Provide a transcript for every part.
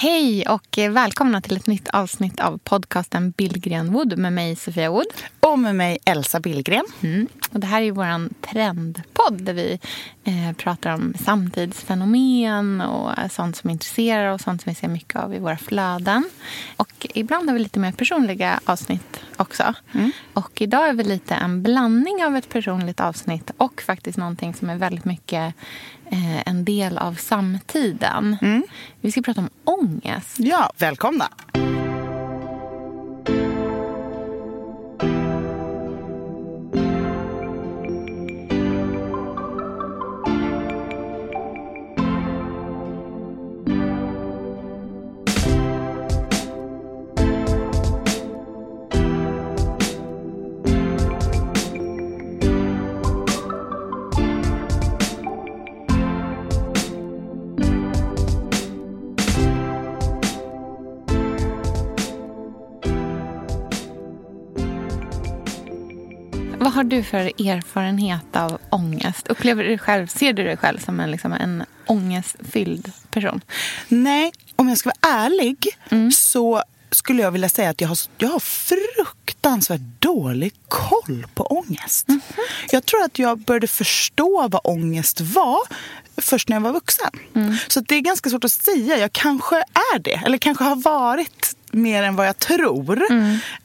Hej och välkomna till ett nytt avsnitt av podcasten Billgren Wood med mig Sofia Wood. Och med mig Elsa Billgren. Mm. Och det här är vår trendpodd där vi pratar om samtidsfenomen och sånt som intresserar och sånt som vi ser mycket av i våra flöden. Och ibland har vi lite mer personliga avsnitt också. Mm. Och idag är vi lite en blandning av ett personligt avsnitt och faktiskt någonting som är väldigt mycket eh, en del av samtiden. Mm. Vi ska prata om ångest. Ja, välkomna. Har du för erfarenhet av ångest? Upplever du själv, ser du dig själv som en, liksom en ångestfylld person? Nej, om jag ska vara ärlig så skulle jag vilja säga att jag har, jag har fruktansvärt dålig koll på ångest. Jag tror att jag började förstå vad ångest var först när jag var vuxen. Så det är ganska svårt att säga. Jag kanske är det, eller kanske har varit mer än vad jag tror.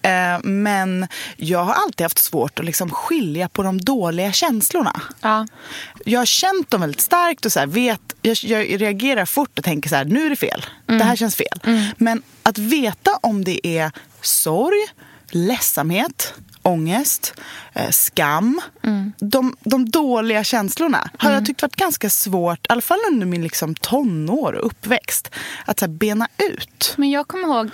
Eh, men jag har alltid haft svårt att liksom skilja på de dåliga känslorna. Ja. Jag har känt dem väldigt starkt och så här, vet, jag, jag reagerar fort och tänker så här, nu är det fel. Det här känns fel. Men att veta om det är sorg, ledsamhet, ångest, eh, skam. De, de dåliga känslorna har jag tyckt varit ganska svårt, i alla fall under min liksom tonår och uppväxt, att så bena ut. Men jag kommer ihåg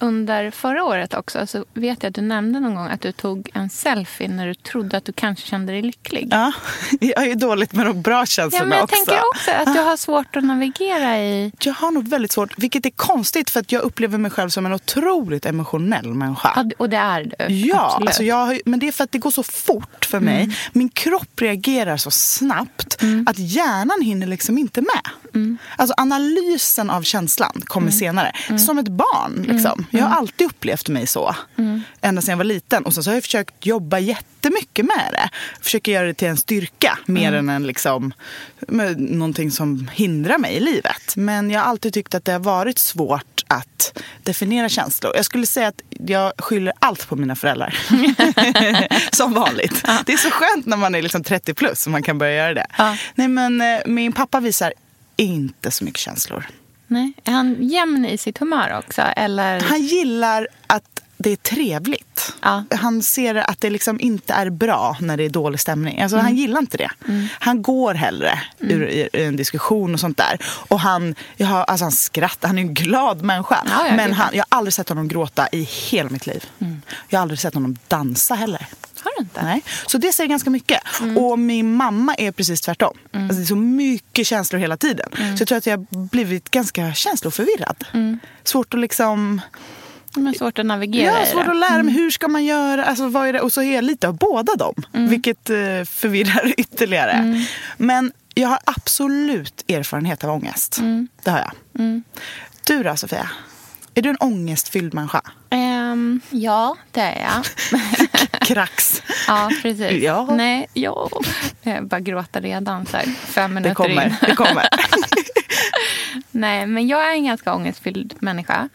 under förra året också så vet jag att du nämnde någon gång att du tog en selfie när du trodde att du kanske kände dig lycklig. Ja, jag är dåligt med de bra Ja, känslorna men jag också. tänker också att du har svårt att navigera i... Jag har nog väldigt svårt, vilket är konstigt för att jag upplever mig själv som en otroligt emotionell människa. Ja, och det är du. Ja, alltså jag, ju- men det är för att det går så fort för mig. Min kropp reagerar så snabbt att hjärnan hinner liksom inte med. Alltså analysen av känslan kommer senare. Som ett barn. Liksom. Jag har alltid upplevt mig så. Ända sedan jag var liten. Och sen så har jag försökt jobba jättemycket med det. Försöker göra det till en styrka mer än en liksom, någonting som hindrar mig i livet. Men jag har alltid tyckt att det har varit svårt att definiera känslor. Jag skulle säga att jag skyller allt på mina föräldrar. Som vanligt. Det är så skönt när man är liksom 30 plus och man kan börja göra det. Ja. Nej, men, eh, min pappa visar inte så mycket känslor. Nej. Är han jämn i sitt humör också? Eller? Han gillar att det är trevligt. Ja. Han ser att det liksom inte är bra när det är dålig stämning. Alltså, Han gillar inte det. Han går hellre ur, ur en diskussion och sånt där. Och han, jag har, alltså han skrattar, han är en glad människa. Ja, ja, men han, jag har aldrig sett honom gråta i hela mitt liv. Jag har aldrig sett honom dansa heller. Har du inte? Nej. Så det säger ganska mycket. Och min mamma är precis tvärtom. Alltså det är så mycket känslor hela tiden. Så jag tror att jag har blivit ganska känsloförvirrad. Svårt att liksom... Men svårt att navigera Ja, svårt att lära mig hur ska man göra. Alltså, vad är det? Och så är jag lite av båda dem. Vilket eh, förvirrar ytterligare. Men jag har absolut erfarenhet av ångest. Det har jag. Du då Sofia? Är du en ångestfylld människa? Ehm, ja, det är jag. Krax. ja, precis. Ja. Nej, ja. Jag bara gråta redan så här, fem minuter Det kommer. in. Det kommer. Nej, men jag är en ganska ångestfylld människa.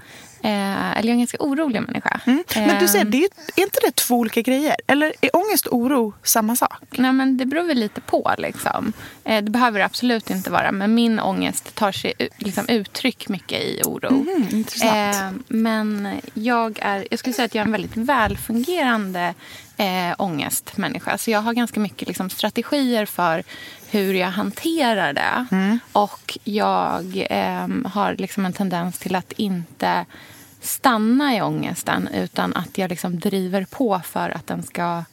Eh, eller jag är en ganska orolig människa. Mm. Men du ser, Ehm, det är, är inte det två olika grejer? Eller är ångest och oro samma sak? Nej, men det beror väl lite på. Liksom. Eh, det behöver det absolut inte vara. Men min ångest tar sig liksom, uttryck mycket i oro. Mm, intressant. Eh, men jag, är, jag skulle säga att jag är en väldigt välfungerande eh, ångestmänniska. Så jag har ganska mycket liksom, strategier för hur jag hanterar det. Och jag eh, har liksom en tendens till att inte stanna i ångesten utan att jag liksom driver på för att den ska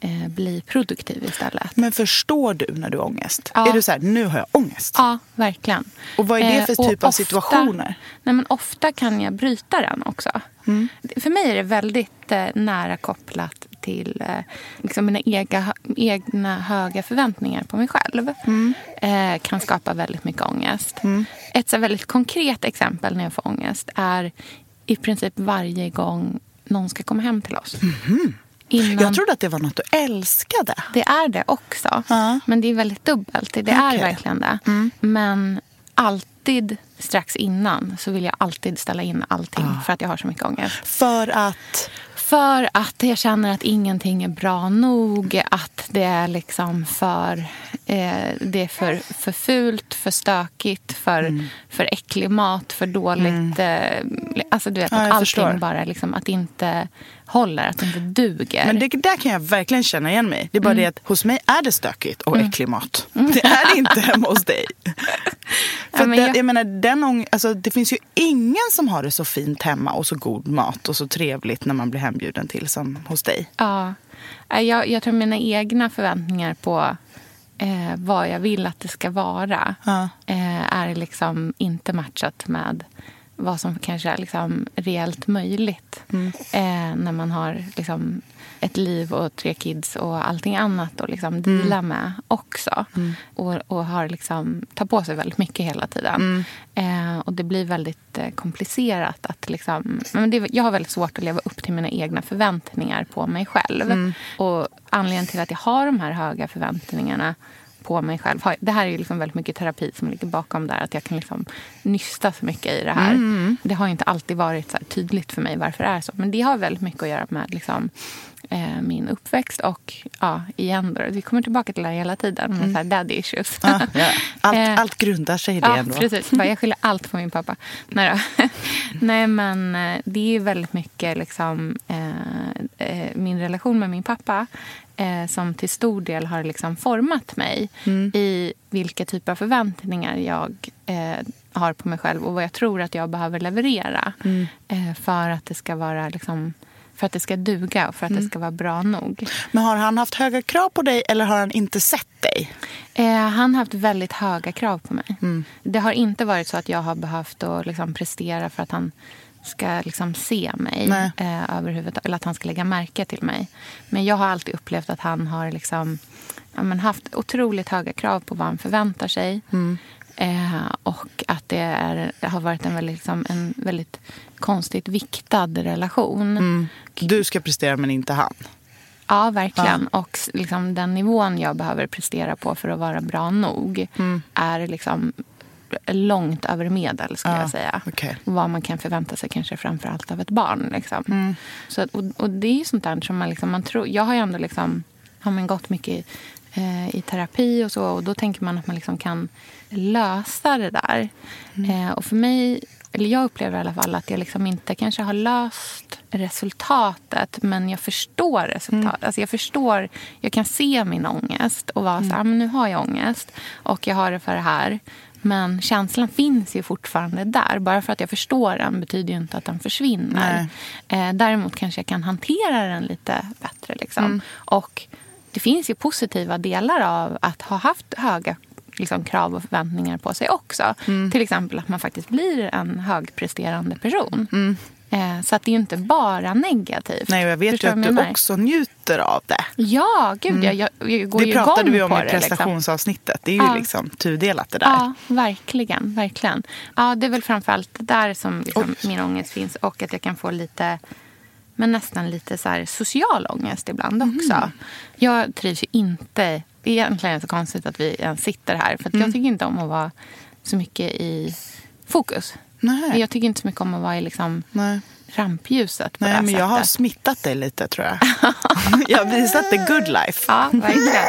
eh, bli produktiv istället. Men förstår du när du har ångest? Ja. Är du så här, nu har jag ångest? Ja, verkligen. Och vad är det för Eh, typ av ofta- situationer? Nej, men ofta kan jag bryta den också. För mig är det väldigt eh, nära kopplat till eh, liksom mina ega, egna höga förväntningar på mig själv. Eh, kan skapa väldigt mycket ångest. Ett så väldigt konkret exempel när jag får ångest är i princip varje gång någon ska komma hem till oss. Innan... Jag trodde att det var något du älskade. Det är det också. Ja. Men det är väldigt dubbelt. Det är verkligen det. Men alltid strax innan så vill jag alltid ställa in allting för att jag har så mycket ångest. För att... För att jag känner att ingenting är bra nog. Att det är liksom för, eh, det är för, för fult, för stökigt, för, Mm. för äcklig mat, för dåligt. Eh, alltså du vet, Ja, att allting förstår. bara liksom, att inte håller, att det inte duger. Men det där kan jag verkligen känna igen mig. Det är bara Mm. det att hos mig är det stökigt och äcklig mat. Det är det inte hemma hos dig. För Ja, men jag- jag... menar, den alltså, det finns ju ingen som har det så fint hemma och så god mat och så trevligt när man blir hembjuden till som hos dig. Ja. Jag, jag tror mina egna förväntningar på eh, vad jag vill att det ska vara Ja. eh, är liksom inte matchat med vad som kanske är liksom reellt möjligt eh, när man har liksom ett liv och tre kids och allting annat att liksom deala med också. Och, och har liksom, tar på sig väldigt mycket hela tiden. Eh, och det blir väldigt eh, komplicerat. att liksom, men det, Jag har väldigt svårt att leva upp till mina egna förväntningar på mig själv. Och anledningen till att jag har de här höga förväntningarna på mig själv. Det här är liksom väldigt mycket terapi som ligger bakom där. Att jag kan liksom nysta så mycket i det här. Det har inte alltid varit så tydligt för mig varför det är så. Men det har väldigt mycket att göra med liksom, eh, min uppväxt och ja, igen då. Vi kommer tillbaka till det här hela tiden. Med så här daddy issues. Ja, ja. Allt, Eh, allt grundar sig i det Ja, ändå. precis. Jag skyller allt på min pappa. Nej. Nej men eh, det är väldigt mycket liksom, eh, eh, min relation med min pappa eh, som till stor del har liksom format mig i vilka typer av förväntningar jag eh, har på mig själv och vad jag tror att jag behöver leverera eh, för att det ska vara liksom, för att det ska duga och för att det ska vara bra nog. Men har han haft höga krav på dig eller har han inte sett dig? Eh, han har haft väldigt höga krav på mig. Det har inte varit så att jag har behövt att liksom prestera för att han ska liksom se mig eh, överhuvudtaget. Eller att han ska lägga märke till mig. Men jag har alltid upplevt att han har liksom, ja, haft otroligt höga krav på vad han förväntar sig. Eh, och att det, är, har varit en väldigt, liksom, en väldigt konstigt viktad relation. Du ska prestera men inte han. Ja, verkligen. Och s- liksom, den nivån jag behöver prestera på för att vara bra nog är liksom långt över medel, skulle Ja, jag säga. okej. Vad man kan förvänta sig kanske framför allt av ett barn. Liksom. Så, att- och, och det är ju sånt där som man, liksom, man tror... Jag har ju ändå liksom, har man gått mycket i, eh, i terapi och så. Och då tänker man att man liksom kan lösa det där. Eh, och för mig, eller jag upplever i alla fall att jag liksom inte kanske har löst resultatet men jag förstår resultatet. Alltså jag förstår, jag kan se min ångest och vara så här, "Ah, men nu har jag ångest och jag har det för det här. Men känslan finns ju fortfarande där. Bara för att jag förstår den betyder ju inte att den försvinner. Eh, däremot kanske jag kan hantera den lite bättre. Liksom. Och det finns ju positiva delar av att ha haft höga liksom, krav och förväntningar på sig också. Till exempel att man faktiskt blir en högpresterande person. Eh, så att det är ju inte bara negativt. Nej, och jag vet Förstår ju att du också njuter av det. Ja, gud jag, jag, jag går Det ju pratade igång vi om på i det. Liksom. prestationsavsnittet. Det är ju Ja. liksom tudelat det där. Ja, verkligen. verkligen. Ja, det är väl framförallt där som liksom, min ångest finns. Och att jag kan få lite, men nästan lite så social ångest ibland också. Mm. Jag trivs ju inte... Egentligen är det så konstigt att vi ens sitter här. För att Mm. jag tycker inte om att vara så mycket i fokus. Nej. Jag tycker inte så mycket om att vara i liksom Nej. rampljuset på Nej, det men sättet. jag har smittat dig lite tror jag. jag har visat the good life. Ja, verkligen.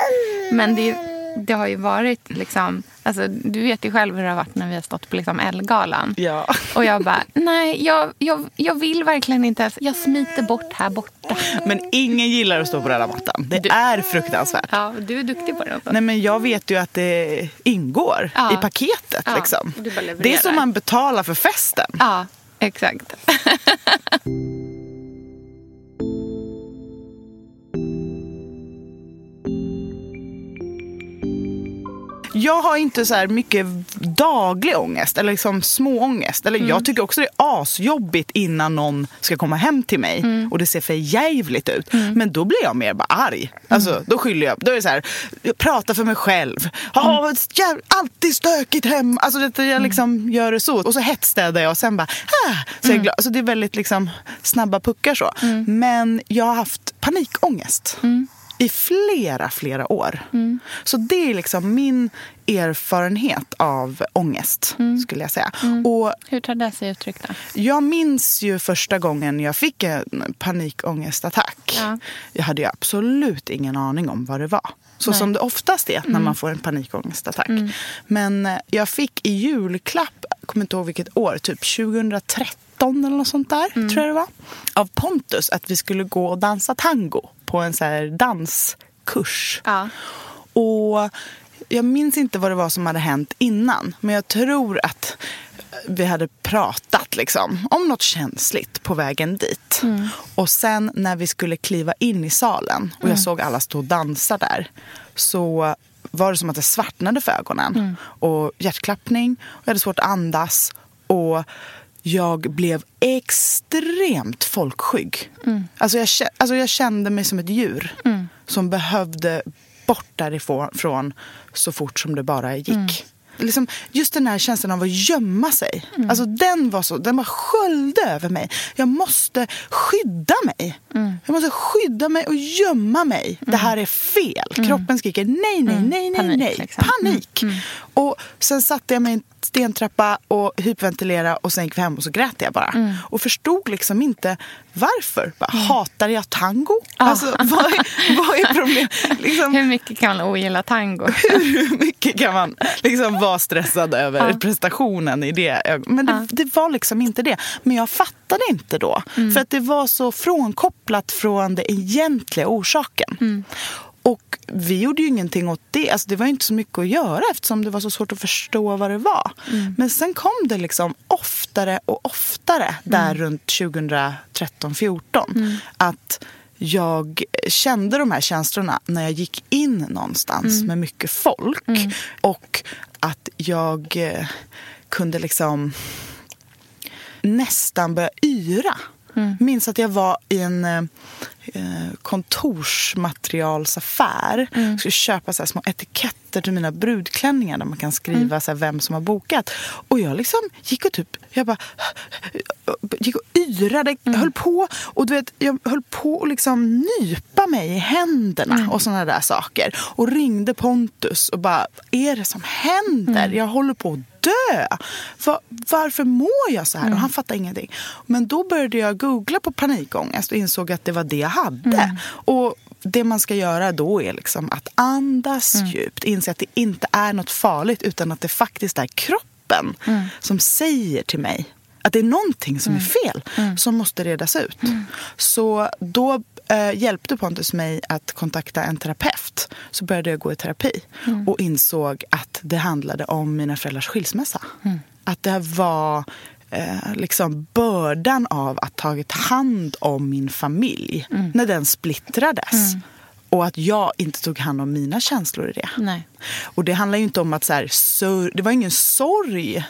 Men det, det har ju varit liksom... Alltså, du vet ju själv hur det har varit när vi har stått på liksom Ellegalan. Ja. Och jag bara, nej, jag, jag, jag vill verkligen inte. ens- Jag smiter bort här borta. Men ingen gillar att stå på röda mattan. Det är fruktansvärt. Ja, du är duktig på det. Nej, men jag vet ju att det ingår Ja. i paketet. Ja, Liksom. du. Det är som man betalar för festen. Ja, Exakt. Jag har inte så här mycket daglig ångest eller liksom småångest. Eller Jag tycker också det är asjobbigt innan någon ska komma hem till mig och det ser för jävligt ut. Men då blir jag mer bara arg. Alltså, Då skyller jag. Då är det så här, jag pratar för mig själv. Oh, jävla, alltid stökigt hem. Alltså, det, jag liksom gör det så. Och så hetsstädar jag och sen bara, ah, så jag glad. Alltså, det är väldigt liksom, snabba puckar så. Men jag har haft panikångest i flera, flera år. Så det är liksom min erfarenhet av ångest, skulle jag säga. Och Hur tar det sig uttryck då? jag minns ju första gången jag fick en panikångestattack. Ja. Jag hade ju absolut ingen aning om vad det var. Så som det oftast är när man får en panikångestattack. Men eh, jag fick i julklapp, jag kommer inte ihåg vilket år, typ 2013 eller något sånt där, tror jag det var. Av Pontus att vi skulle gå och dansa tango på en så här danskurs. Ja. Och jag minns inte vad det var som hade hänt innan. Men jag tror att vi hade pratat liksom, om något känsligt på vägen dit. Och sen när vi skulle kliva in i salen och jag såg alla stå och dansa där. Så var det som att det svartnade för ögonen. Och hjärtklappning. Och jag hade svårt att andas. Och jag blev extremt folkskygg. Alltså, jag, alltså jag kände mig som ett djur som behövde bort därifrån från så fort som det bara gick. Liksom, just den här känslan av att gömma sig. Alltså, den, var så, den bara sköljde över mig. Jag måste skydda mig. Jag måste skydda mig och gömma mig. Det här är fel. Kroppen skriker nej, nej, nej, nej, Panik, nej. liksom. Panik. Och sen satte jag mig i en stentrappa och hyperventilerade och sen gick vi hem och så grät jag bara. Och förstod liksom inte varför. Bara, Hatar jag tango? Alltså, vad, är, vad är problemet? Liksom, Hur mycket kan man ogilla tango? hur mycket kan man liksom vara stressad över prestationen i det Men det, det var liksom inte det. Men jag fattade inte då. För att det var så frånkopplat från den egentliga orsaken. Och vi gjorde ju ingenting åt det. Alltså det var ju inte så mycket att göra eftersom det var så svårt att förstå vad det var. Men sen kom det liksom oftare och oftare där runt 2013-14 att jag kände de här känslorna när jag gick in någonstans med mycket folk. Och att jag eh, kunde liksom nästan börja yra. Minns att jag var i en eh, eh, kontorsmaterialsaffär. Skulle köpa så här små etiketter till mina brudklänningar där man kan skriva så här, vem som har bokat. Och jag liksom gick och typ, jag bara gick och yrade, höll på och du vet, jag höll på att liksom nypa mig i händerna och såna där saker. Och ringde Pontus och bara, är det som händer? Jag håller på att dö. Va- varför mår jag så här? Och han fattade ingenting. Men då började jag googla på panikångest och insåg att det var det jag hade. Och det man ska göra då är liksom att andas djupt, inse att det inte är något farligt utan att det faktiskt är kroppen som säger till mig att det är någonting som är fel som måste redas ut. Så då eh, hjälpte Pontus mig att kontakta en terapeut. Så började jag gå i terapi och insåg att det handlade om mina föräldrars skilsmässa. Att det var eh, liksom bördan av att tagit hand om min familj när den splittrades. Och att jag inte tog hand om mina känslor i det. Nej. Och det handlar ju inte om att så här, det var ingen sorg.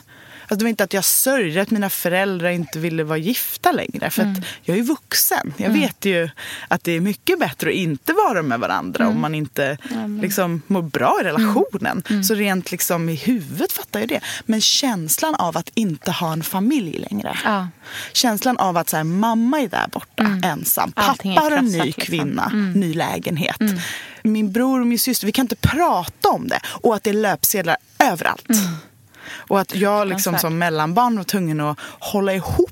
Alltså det var inte att jag sörjde att mina föräldrar inte ville vara gifta längre. För att jag är ju vuxen. Jag vet ju att det är mycket bättre att inte vara med varandra om man inte liksom, mår bra i relationen. Så rent liksom i huvudet fattar jag det. Men känslan av att inte ha en familj längre. Ja. Känslan av att så här, mamma är där borta ensam. Allting är Pappa har en ny liksom. kvinna, ny lägenhet. Min bror och min syster, vi kan inte prata om det. Och att det är löpsedlar överallt. Och att jag liksom som mellanbarn var tvungen att hålla ihop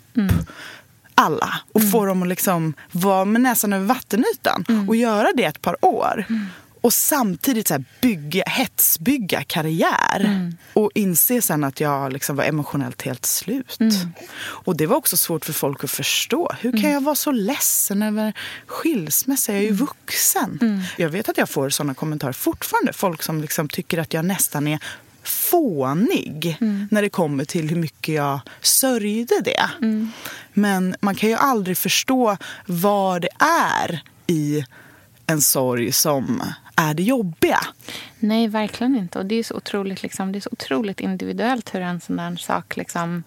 alla och få dem att liksom vara med näsan över vattenytan och göra det ett par år. Och samtidigt så här bygga, hetsbygga karriär. Och inse sen att jag liksom var emotionellt helt slut. Och det var också svårt för folk att förstå. Hur kan jag vara så ledsen över skilsmässa? Jag är ju vuxen. Jag vet att jag får såna kommentarer fortfarande. Folk som liksom tycker att jag nästan är fånig när det kommer till hur mycket jag sörjde det. Men man kan ju aldrig förstå vad det är i en sorg som är det jobbiga. Nej, verkligen inte. Och det är så otroligt, liksom, det är så otroligt individuellt hur en sån där sak liksom,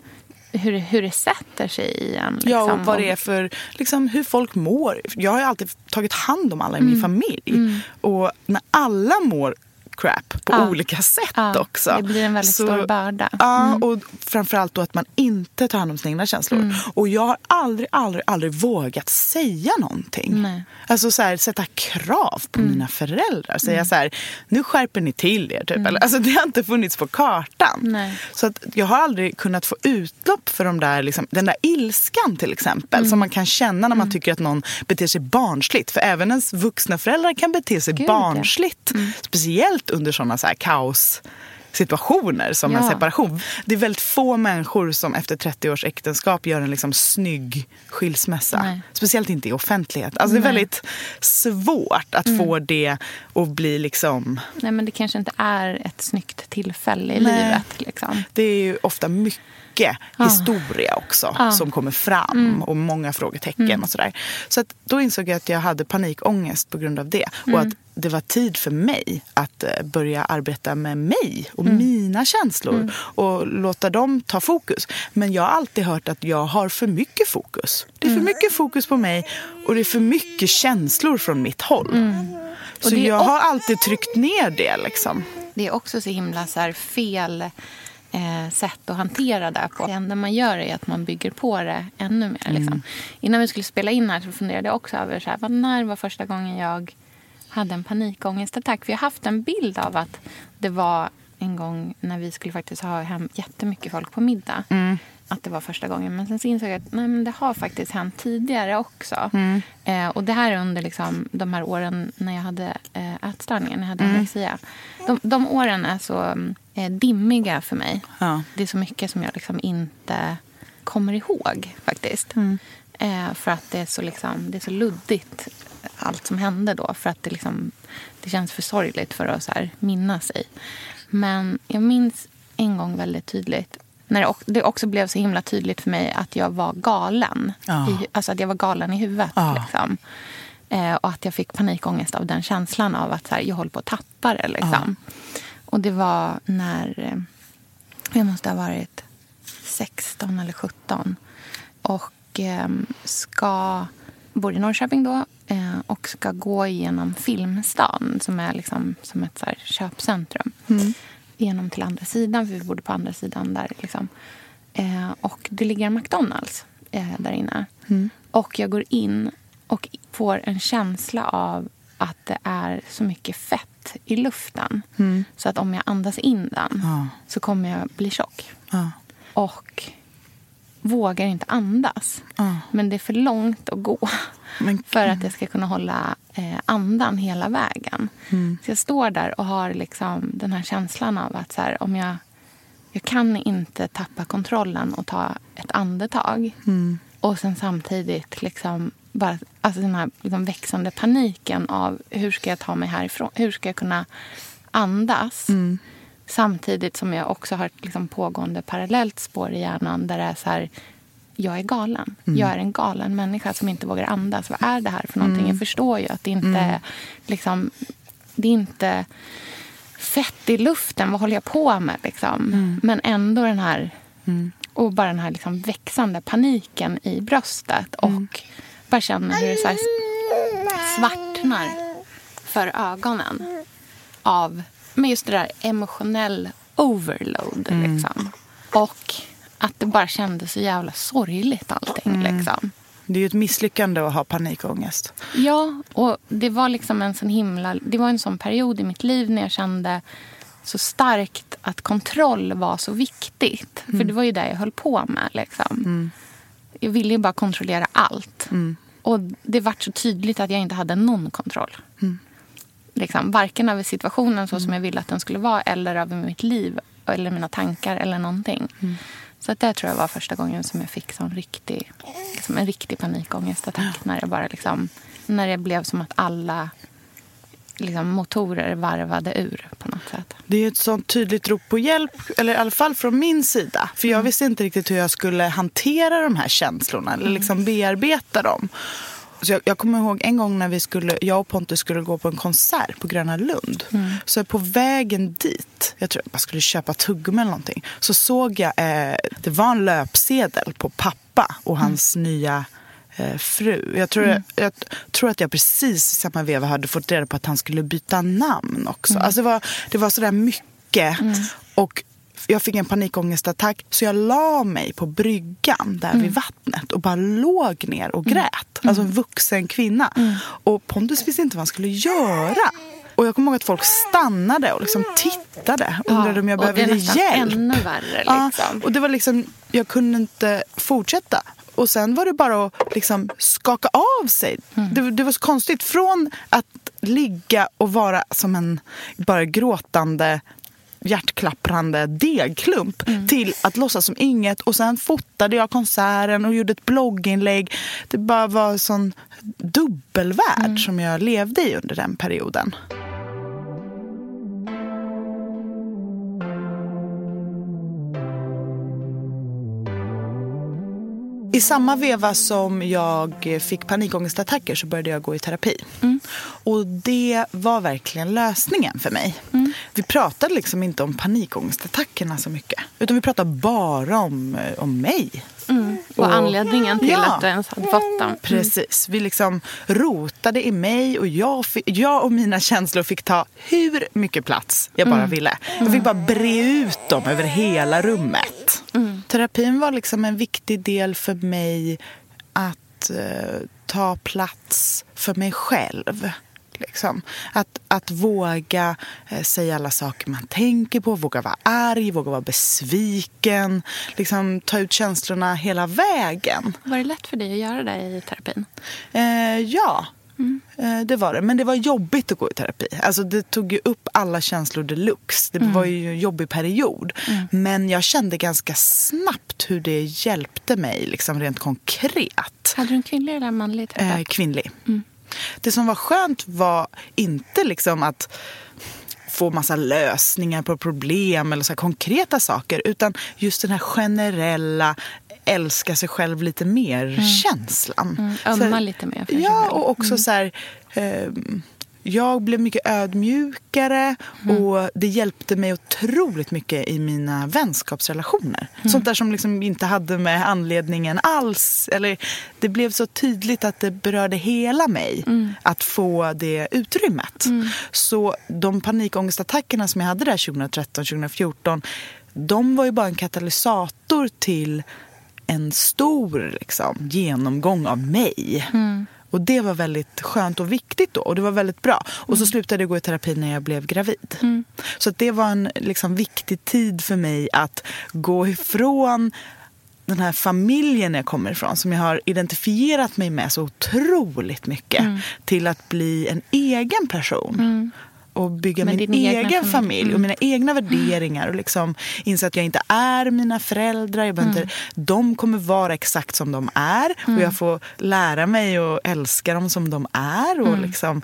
hur, hur det sätter sig i en. Liksom. Ja, och vad det är för, liksom, hur folk mår. Jag har ju alltid tagit hand om alla i min familj. Och när alla mår crap på Ja. olika sätt Ja, också. det blir en väldigt stor börda. Ja, Mm. och framförallt då att man inte tar hand om sina egna känslor. Och jag har aldrig, aldrig, aldrig vågat säga någonting. Nej. Alltså så här, sätta krav på mina föräldrar. Säga så här, nu skärper ni till er. Typ. Eller, alltså, det har inte funnits på kartan. Nej. Så att jag har aldrig kunnat få utlopp för de där, liksom, den där ilskan till exempel. Som man kan känna när man tycker att någon beter sig barnsligt. För även ens vuxna föräldrar kan bete sig Gud, ja. barnsligt. Speciellt under sådana så här kaos situationer som en Ja. separation. Det är väldigt få människor som efter 30 års äktenskap gör en liksom snygg skilsmässa. Nej. Speciellt inte i offentlighet. Alltså det är väldigt svårt att få Mm. det att bli liksom... Nej, men det kanske inte är ett snyggt tillfälle i Nej. livet. Liksom. Det är ju ofta mycket historia också. Mm. som kommer fram och många frågetecken och sådär. Så att då insåg jag att jag hade panikångest på grund av det. Mm. Och att det var tid för mig att eh, börja arbeta med mig och Mm. mina känslor och låta dem ta fokus. Men jag har alltid hört att jag har för mycket fokus. Det är för Mm. mycket fokus på mig och det är för mycket känslor från mitt håll. Så Mm. jag har alltid tryckt ner det liksom. Det är också så himla så fel eh, sätt att hantera det på. Det enda man gör är att man bygger på det ännu mer. Liksom. Innan vi skulle spela in här så funderade jag också över så här, när var första gången jag hade en panikångestattack. För jag har haft en bild av att det var en gång när vi skulle faktiskt ha hem jättemycket folk på middag. Att det var första gången. Men sen så insåg jag att nej, men det har faktiskt hänt tidigare också. Eh, och det här är under liksom, de här åren när jag hade eh, ätstörningar, när jag hade anorexia. De, de åren är så mm, eh, dimmiga för mig. Ja. Det är så mycket som jag liksom inte kommer ihåg faktiskt. Eh, för att det är, så liksom, det är så luddigt allt som hände då. För att det, liksom, det känns för sorgligt för att så minnas sig. Men jag minns en gång väldigt tydligt när det ock- det också blev så himla tydligt för mig att jag var galen. Ja. I, alltså att jag var galen i huvudet. Ja. Liksom. Eh, och att jag fick panikångest av den känslan av att så här, jag håller på att tappa det. Liksom. Och det var när eh, jag måste ha varit 16 eller 17. Och eh, ska, bor i Norrköping då eh, och ska gå igenom Filmstan som är liksom som ett så köpcentrum. Genom till andra sidan, för vi bodde på andra sidan där. Liksom. Eh, och det ligger en McDonalds eh, där inne. Och jag går in och får en känsla av att det är så mycket fett i luften. Så att om jag andas in den Ja. så kommer jag bli tjock. Ja. Och vågar inte andas. Ja. Men det är för långt att gå Men- för att jag ska kunna hålla eh, andan hela vägen. Mm. Så jag står där och har liksom den här känslan av att så här, om jag, jag kan inte tappa kontrollen och ta ett andetag. Mm. Och sen samtidigt liksom bara, alltså den här liksom växande paniken av hur ska jag ta mig härifrån? Hur ska jag kunna andas? Mm. Samtidigt som jag också har ett liksom pågående parallellt spår i hjärnan där det är så här, jag är galen. Jag är en galen människa som inte vågar andas. Vad är det här för någonting? Jag förstår ju att det inte är liksom, det är inte fett i luften. Vad håller jag på med? Liksom? Men ändå den här och bara den här liksom växande paniken i bröstet. Och bara känner hur det så här svartnar för ögonen av med just det där emotionell overload. Liksom. Och att det bara kändes så jävla sorgligt allting. Liksom. Det är ju ett misslyckande att ha panikångest. Ja, och det var liksom en sån himla... Det var en sån period i mitt liv när jag kände så starkt att kontroll var så viktigt. För det var ju det jag höll på med. Liksom. Jag ville ju bara kontrollera allt. Och det var så tydligt att jag inte hade någon kontroll. Liksom, varken över situationen så som jag ville att den skulle vara eller över mitt liv eller mina tankar eller någonting. Så att det tror jag var första gången som jag fick sån riktig, liksom en riktig panikångestattack. När, jag bara liksom, när det blev som att alla liksom, motorer varvade ur på något sätt. Det är ett sånt tydligt rop på hjälp, eller i alla fall från min sida. För jag visste inte riktigt hur jag skulle hantera de här känslorna eller liksom bearbeta dem. Så jag, jag kommer ihåg en gång när vi skulle, jag och Pontus skulle gå på en konsert på Gröna Lund. Så på vägen dit, jag tror jag skulle köpa tuggummi eller någonting. Så såg jag, eh, det var en löpsedel på pappa och hans nya eh, fru. Jag tror, jag tror att jag precis i samma veva hade fått reda på att han skulle byta namn också. Alltså det var, det var sådär mycket. Och jag fick en panikångestattack så jag la mig på bryggan där vid vattnet och bara låg ner och grät. Alltså en vuxen kvinna. Och Pontus visste inte vad han skulle göra. Och jag kommer ihåg att folk stannade och liksom tittade och undrade om jag och det är behövde nästan hjälp. ännu värre. Ja, Liksom. och det var liksom, jag kunde inte fortsätta. Och sen var det bara att liksom skaka av sig. Det, det var så konstigt. Från att ligga och vara som en bara gråtande hjärtklapprande degklump till att låtsas som inget. Och sen fotade jag konserten och gjorde ett blogginlägg. Det bara var en sån dubbelvärld som jag levde i under den perioden. I samma veva som jag fick panikångestattacker så började jag gå i terapi. Och det var verkligen lösningen för mig. Vi pratade liksom inte om panikångestattackerna så mycket. Utan vi pratade bara om, eh, om mig. Och anledningen till Ja. att du ens hade fått dem. Precis. Vi liksom rotade i mig och jag, jag och mina känslor fick ta hur mycket plats jag bara ville. Jag fick bara bre ut dem över hela rummet. Terapin var liksom en viktig del för mig att eh, ta plats för mig själv. Liksom. Att, att våga eh, säga alla saker man tänker på, våga vara arg, våga vara besviken. Liksom, ta ut känslorna hela vägen. Var det lätt för dig att göra det i terapin? Eh, ja, eh, det var det. Men det var jobbigt att gå i terapi. Alltså, det tog ju upp alla känslor deluxe. Det var ju en jobbig period. Men jag kände ganska snabbt hur det hjälpte mig liksom rent konkret. Hade du en kvinnlig eller manlig terapeut? Eh, kvinnlig. Det som var skönt var inte liksom att få massa lösningar på problem eller så konkreta saker utan just den här generella älska sig själv lite mer-känslan. Mm, här- ömma lite mer för Ja, och också så här... ehm, jag blev mycket ödmjukare och det hjälpte mig otroligt mycket i mina vänskapsrelationer. Sånt där som liksom inte hade med anledningen alls. Eller det blev så tydligt att det berörde hela mig att få det utrymmet. Så de panikångestattackerna som jag hade där 2013-2014 de var ju bara en katalysator till en stor liksom, genomgång av mig. Och det var väldigt skönt och viktigt då. Och det var väldigt bra. Och så slutade jag gå i terapi när jag blev gravid. Så att det var en liksom, viktig tid för mig att gå ifrån den här familjen jag kommer ifrån som jag har identifierat mig med så otroligt mycket till att bli en egen person. Och bygga min egen familj. familj och mina egna värderingar och liksom inse att jag inte är mina föräldrar. Jag behöver inte, de kommer vara exakt som de är och jag får lära mig att älska dem som de är. Och liksom,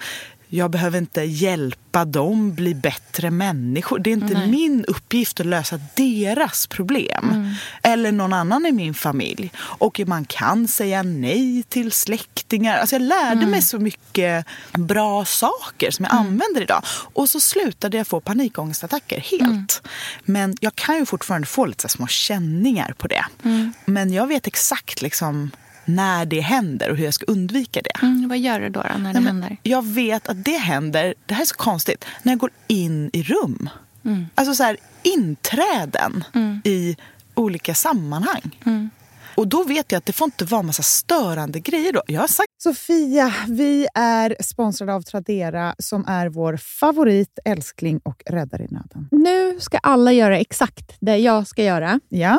jag behöver inte hjälpa dem bli bättre människor. Det är inte min uppgift att lösa deras problem. Eller någon annan i min familj. Och man kan säga nej till släktingar. Alltså jag lärde mig så mycket bra saker som jag använder idag. Och så slutade jag få panikångestattacker helt. Men jag kan ju fortfarande få lite små känningar på det. Men jag vet exakt liksom när det händer och hur jag ska undvika det. Mm, vad gör du då, då när det Nej, men händer? Jag vet att det händer, det här är så konstigt, när jag går in i rum. Mm. Alltså så här inträden i olika sammanhang. Mm. Och då vet jag att det får inte vara massa störande grejer då. Jag har sagt Sofia, vi är sponsrade av Tradera som är vår favorit, älskling och räddare i nöden. Nu ska alla göra exakt det jag ska göra. Ja,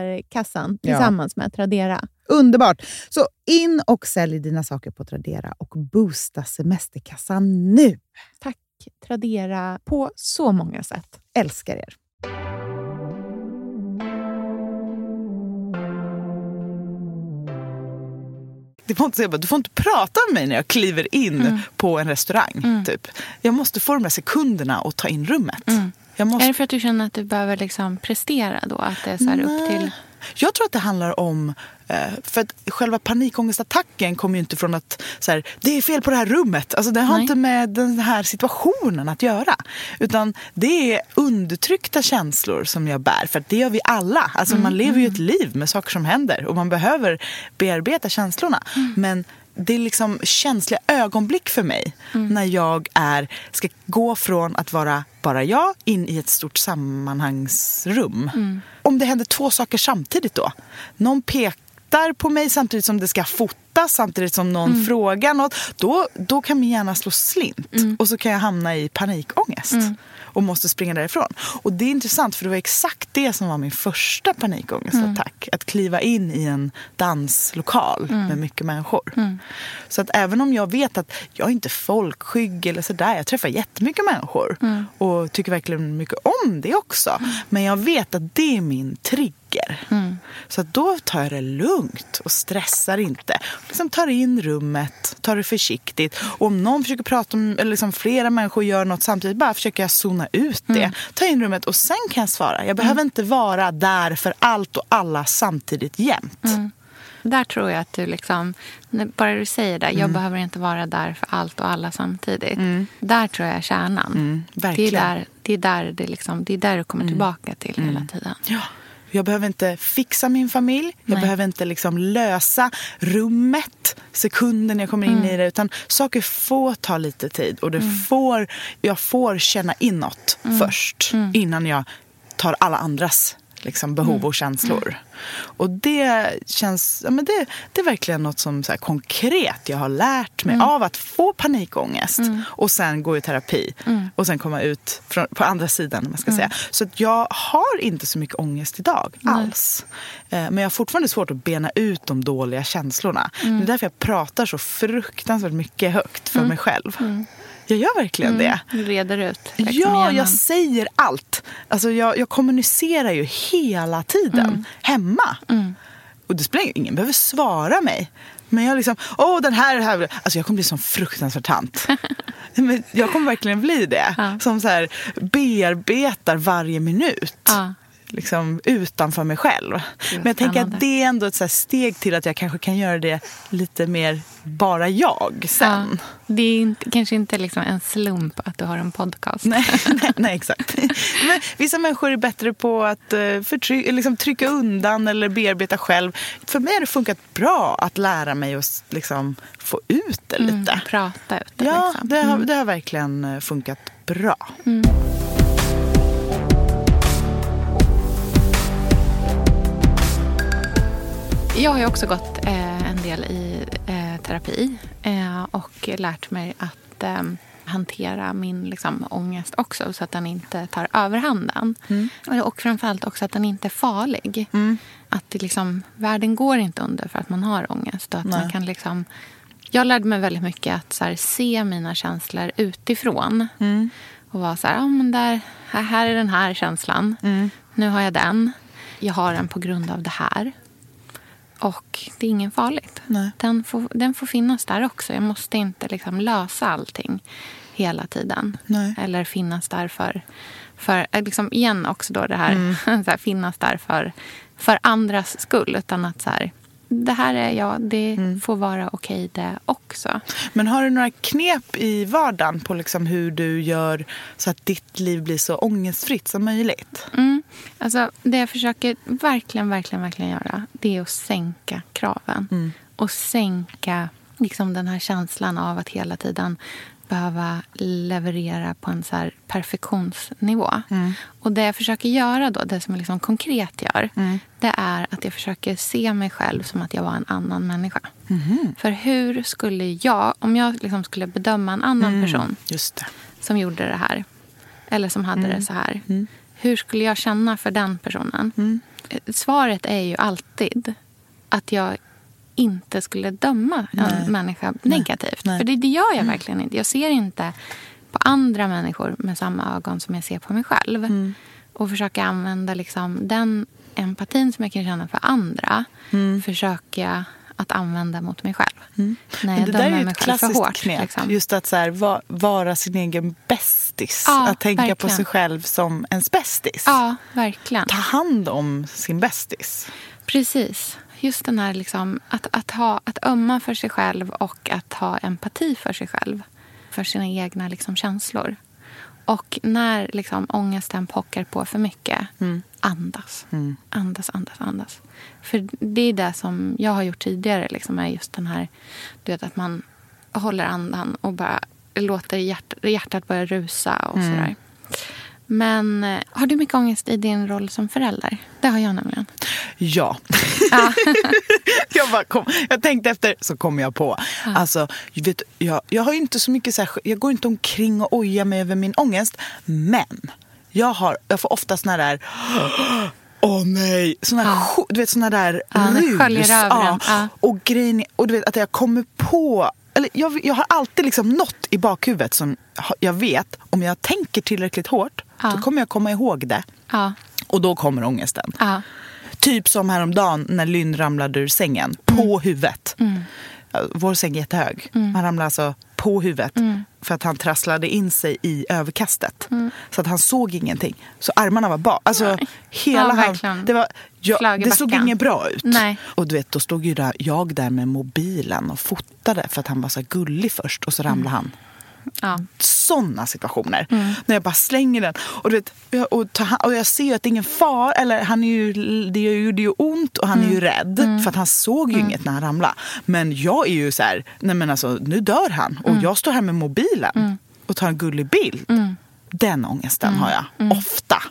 semesterkassan Ja. tillsammans med Tradera. Underbart! Så in och sälj dina saker på Tradera och boosta semesterkassan nu. Tack Tradera på så många sätt. Älskar er! Det får inte, säga bara, du får inte prata med mig när jag kliver in på en restaurang. Typ. Jag måste få de där sekunderna och ta in rummet. Jag, måste, Är det för att du känner att du behöver liksom prestera då? Att det är så upp till... jag tror att det handlar om... eh, För att själva panikångestattacken kommer ju inte från att så här, det är fel på det här rummet. Alltså, det har Nej. inte med den här situationen att göra. Utan det är undertryckta känslor som jag bär. För att det gör vi alla. Alltså, Man lever ju ett liv med saker som händer och man behöver bearbeta känslorna. Men det är liksom känsliga ögonblick för mig när jag är, ska gå från att vara bara jag in i ett stort sammanhangsrum. Om det händer två saker samtidigt då. Någon pekar på mig samtidigt som det ska fotas, samtidigt som någon frågar något. Då, då kan min hjärna slå slint och så kan jag hamna i panikångest och måste springa därifrån. Och det är intressant för det var exakt det som var min första panikångestattack. Att kliva in i en danslokal med mycket människor. Så att även om jag vet att jag är inte folkskygg eller sådär. Jag träffar jättemycket människor och tycker verkligen mycket om det också. Men jag vet att det är min trigger. Så att då tar jag det lugnt och stressar inte. Liksom tar in rummet, tar det försiktigt. Och om någon försöker prata om, eller liksom flera människor gör något samtidigt, bara försöker jag zona ut det. Ta in rummet och sen kan jag svara. Jag behöver inte vara där för allt och alla samtidigt jämt. Där tror jag att du liksom... Bara du säger det, Mm. jag behöver inte vara där för allt och alla samtidigt. Där tror jag är kärnan. det, är Mm, verkligen. Mm. där, det, är där det, liksom, det är där du kommer tillbaka till hela tiden. Ja. Jag behöver inte fixa min familj. Jag Nej. behöver inte liksom lösa rummet sekunden jag kommer in i det. Utan saker får ta lite tid. Och det får, jag får känna inåt först. Innan jag tar alla andras liksom, behov och känslor. Och det känns... Ja, men det, det är verkligen något som så här, konkret jag har lärt mig av att få panikångest. Och sen gå i terapi. Och sen komma ut från, på andra sidan. Man ska säga. Så att jag har inte så mycket ångest idag alls. Eh, Men jag har fortfarande svårt att bena ut de dåliga känslorna. Det är därför jag pratar så fruktansvärt mycket högt för mig själv. Jag gör verkligen det. Du reder ut. liksom, Ja, hjärnan. jag säger allt. Alltså jag, jag kommunicerar ju hela tiden hemma. Och det spelar ingen, behöver svara mig. Men jag liksom, åh den här, här. Alltså jag kommer bli som fruktansvärd tant. Men jag kommer verkligen bli det. Som så här bearbetar varje minut. Ja. Liksom utanför mig själv. Men jag tänker att det är ändå ett steg till att jag kanske kan göra det lite mer bara jag sen. Ja. Det är inte, kanske inte liksom en slump att du har en podcast. Nej, nej, nej, exakt. Men vissa människor är bättre på att uh, förtry- liksom, trycka undan eller bearbeta själv. För mig har det funkat bra att lära mig att liksom, få ut det lite. Mm, prata ut det. Ja, liksom. det har, det har verkligen eh, funkat bra. Jag har ju också gått eh, en del i eh, terapi eh, och lärt mig att eh, hantera min liksom, ångest också så att den inte tar överhanden. Och framförallt också att den inte är farlig. Att det liksom, världen går inte under för att man har ångest. Och att man kan liksom, jag lärde mig väldigt mycket att här, se mina känslor utifrån. Och vara så här, ja men där, här, här är den här känslan. Nu har jag den. Jag har den på grund av det här. Och det är ingen farligt. Nej. Den, får, den får finnas där också. Jag måste inte liksom lösa allting hela tiden. Nej. Eller finnas där för... för eh, liksom igen också då det här, så här finnas där för, för andras skull. Utan att så här, det här är jag, det får vara okej det också. Men har du några knep i vardagen på liksom hur du gör så att ditt liv blir så ångestfritt som möjligt? Mm. Alltså, det jag försöker verkligen, verkligen, verkligen göra det är att sänka kraven. Och sänka liksom, den här känslan av att hela tiden behöva leverera på en så perfektionsnivå. Och det jag försöker göra då, det som jag liksom konkret gör, det är att jag försöker se mig själv som att jag var en annan människa. För hur skulle jag, om jag liksom skulle bedöma en annan person Just det. som gjorde det här. Eller som hade det så här. Hur skulle jag känna för den personen? Eh, Svaret är ju alltid att jag inte skulle döma en människa negativt. Nej. För det, det gör jag verkligen inte. Jag ser inte på andra människor med samma ögon som jag ser på mig själv. Och försöka använda liksom den empatin som jag kan känna för andra. Försöker jag att använda mot mig själv. När Men jag det där är ju ett klassiskt hårt. knep. Liksom. Just att så här, va, vara sin egen bästis. Ja, att tänka på verkligen. sig själv som ens bästis. Ja, verkligen. Ta hand om sin bästis. Precis. Just den här liksom, att, att, ha, att ömma för sig själv och att ha empati för sig själv. För sina egna liksom, känslor. Och när liksom, ångesten pockar på för mycket, andas. Andas, andas, andas. För det är det som jag har gjort tidigare. Liksom, är just den här, du vet att man håller andan och bara låter hjärt, hjärtat börja rusa och sådär. Men eh, har du mycket ångest i din roll som förälder? Det har jag nämligen. Ja. jag, bara kom, jag tänkte efter, så kom jag på. Alltså, vet, jag, jag, har inte så mycket så här, jag går inte omkring och ojar mig över min ångest. Men jag, har, jag får ofta såna där Åh nej! Såna, ja. du vet, såna där Ja, rus. en. Ja. Och grejen och du vet att jag kommer på eller jag, jag har alltid liksom något i bakhuvudet som jag vet om jag tänker tillräckligt hårt Ja. så kommer jag komma ihåg det. Ja, Och då kommer ångesten. ja, Typ som häromdagen när Lynn ramlade ur sängen på huvudet. Ja, Vår säng är jättehög. Han ramlade alltså på huvudet för att han trasslade in sig i överkastet. Så att han såg ingenting. Så armarna var bak. Alltså hela Ja, han, det, var, ja, det såg inget bra ut. Nej. Och du vet, då stod ju där, jag där med mobilen och fotade för att han var så gullig först och så ramlade han ja. såna situationer. Mm. När jag bara slänger den. Och, du vet, och, ta, och jag ser ju att det är ingen far. Eller han är ju, det gjorde ju ont och han Mm. är ju rädd. För att han såg ju inget när han ramlade. Men jag är ju så här, nej men alltså nu dör han. Mm. Och jag står här med mobilen och tar en gullig bild. Den ångesten Mm. har jag ofta.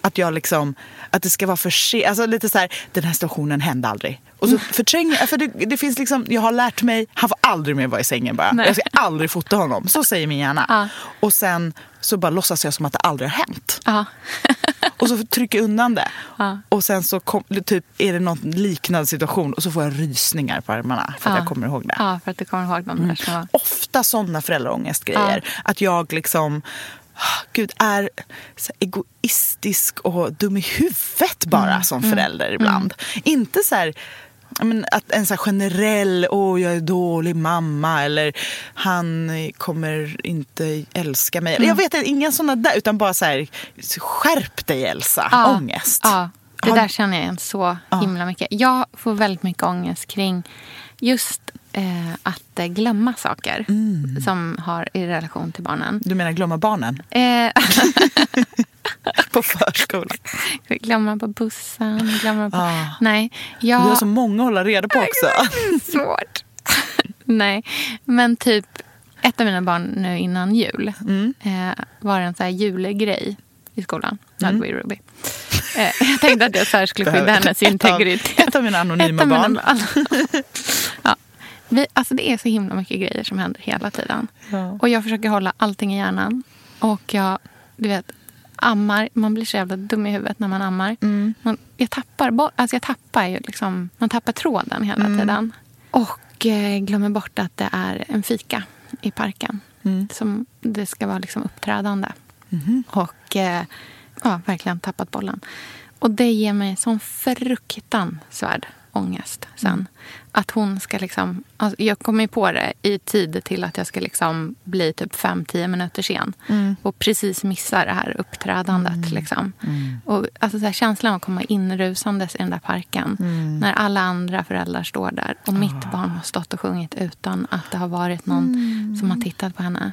Att jag liksom, att det ska vara för sent. Alltså lite så här, den här situationen hände aldrig. Och Mm. så förtränger jag, för det, det finns liksom, jag har lärt mig, han får aldrig mer vara i sängen bara. Nej. Jag ska aldrig fota honom. Så säger min hjärna. Ja. Och sen så bara låtsas jag som att det aldrig har hänt. ja. Och så trycker jag undan det. Ja. Och sen så kom, typ, är det någon liknande situation och så får jag rysningar på armarna för att Ja. jag kommer ihåg det. ja, för att du kommer ihåg som var... Ofta sådana föräldraångestgrejer. Att jag liksom ah, Gud, är så egoistisk och dum i huvudet bara som förälder ibland. Inte så här, ja, men att en så här generell, åh jag är dålig mamma eller han kommer inte älska mig. Jag vet inte, inga sådana där, utan bara så här, skärp dig Elsa, Ja. ångest. Ja, det där känner jag igen så himla mycket. Jag får väldigt mycket ångest kring just eh, att eh, glömma saker som har i relation till barnen. Du menar glömma barnen Eh, på förskolan? glömma på bussen, glömma på... Ah. Nej, Du jag... har så många att hålla reda på också. svårt. Nej, men typ ett av mina barn nu innan jul Mm. eh, var en så här julgrej i skolan. Mm. Ruby. Eh, jag tänkte att jag så här skulle skydda hennes Ett av- integritet. ett av mina anonyma Ett av mina barn. Vi, alltså det är så himla mycket grejer som händer hela tiden. Ja. Och jag försöker hålla allting i hjärnan. Och jag, du vet, ammar. Man blir så jävla dum i huvudet när man ammar. Mm. Man, jag tappar, alltså jag tappar ju liksom, man tappar tråden hela Mm. tiden. Och eh, glömmer bort att det är en fika i parken. Mm. Som det ska vara liksom uppträdande. Och eh, ja, verkligen tappat bollen. Och det ger mig sån fruktansvärd ångest sen. Att hon ska liksom... Alltså jag kommer ju på det i tid till att jag ska liksom bli typ 5-10 minuter sen. Och precis missa det här uppträdandet. Liksom. Och alltså så här, känslan av att komma inrusandes i den där parken. När alla andra föräldrar står där. Och mitt barn har stått och sjungit utan att det har varit någon som har tittat på henne.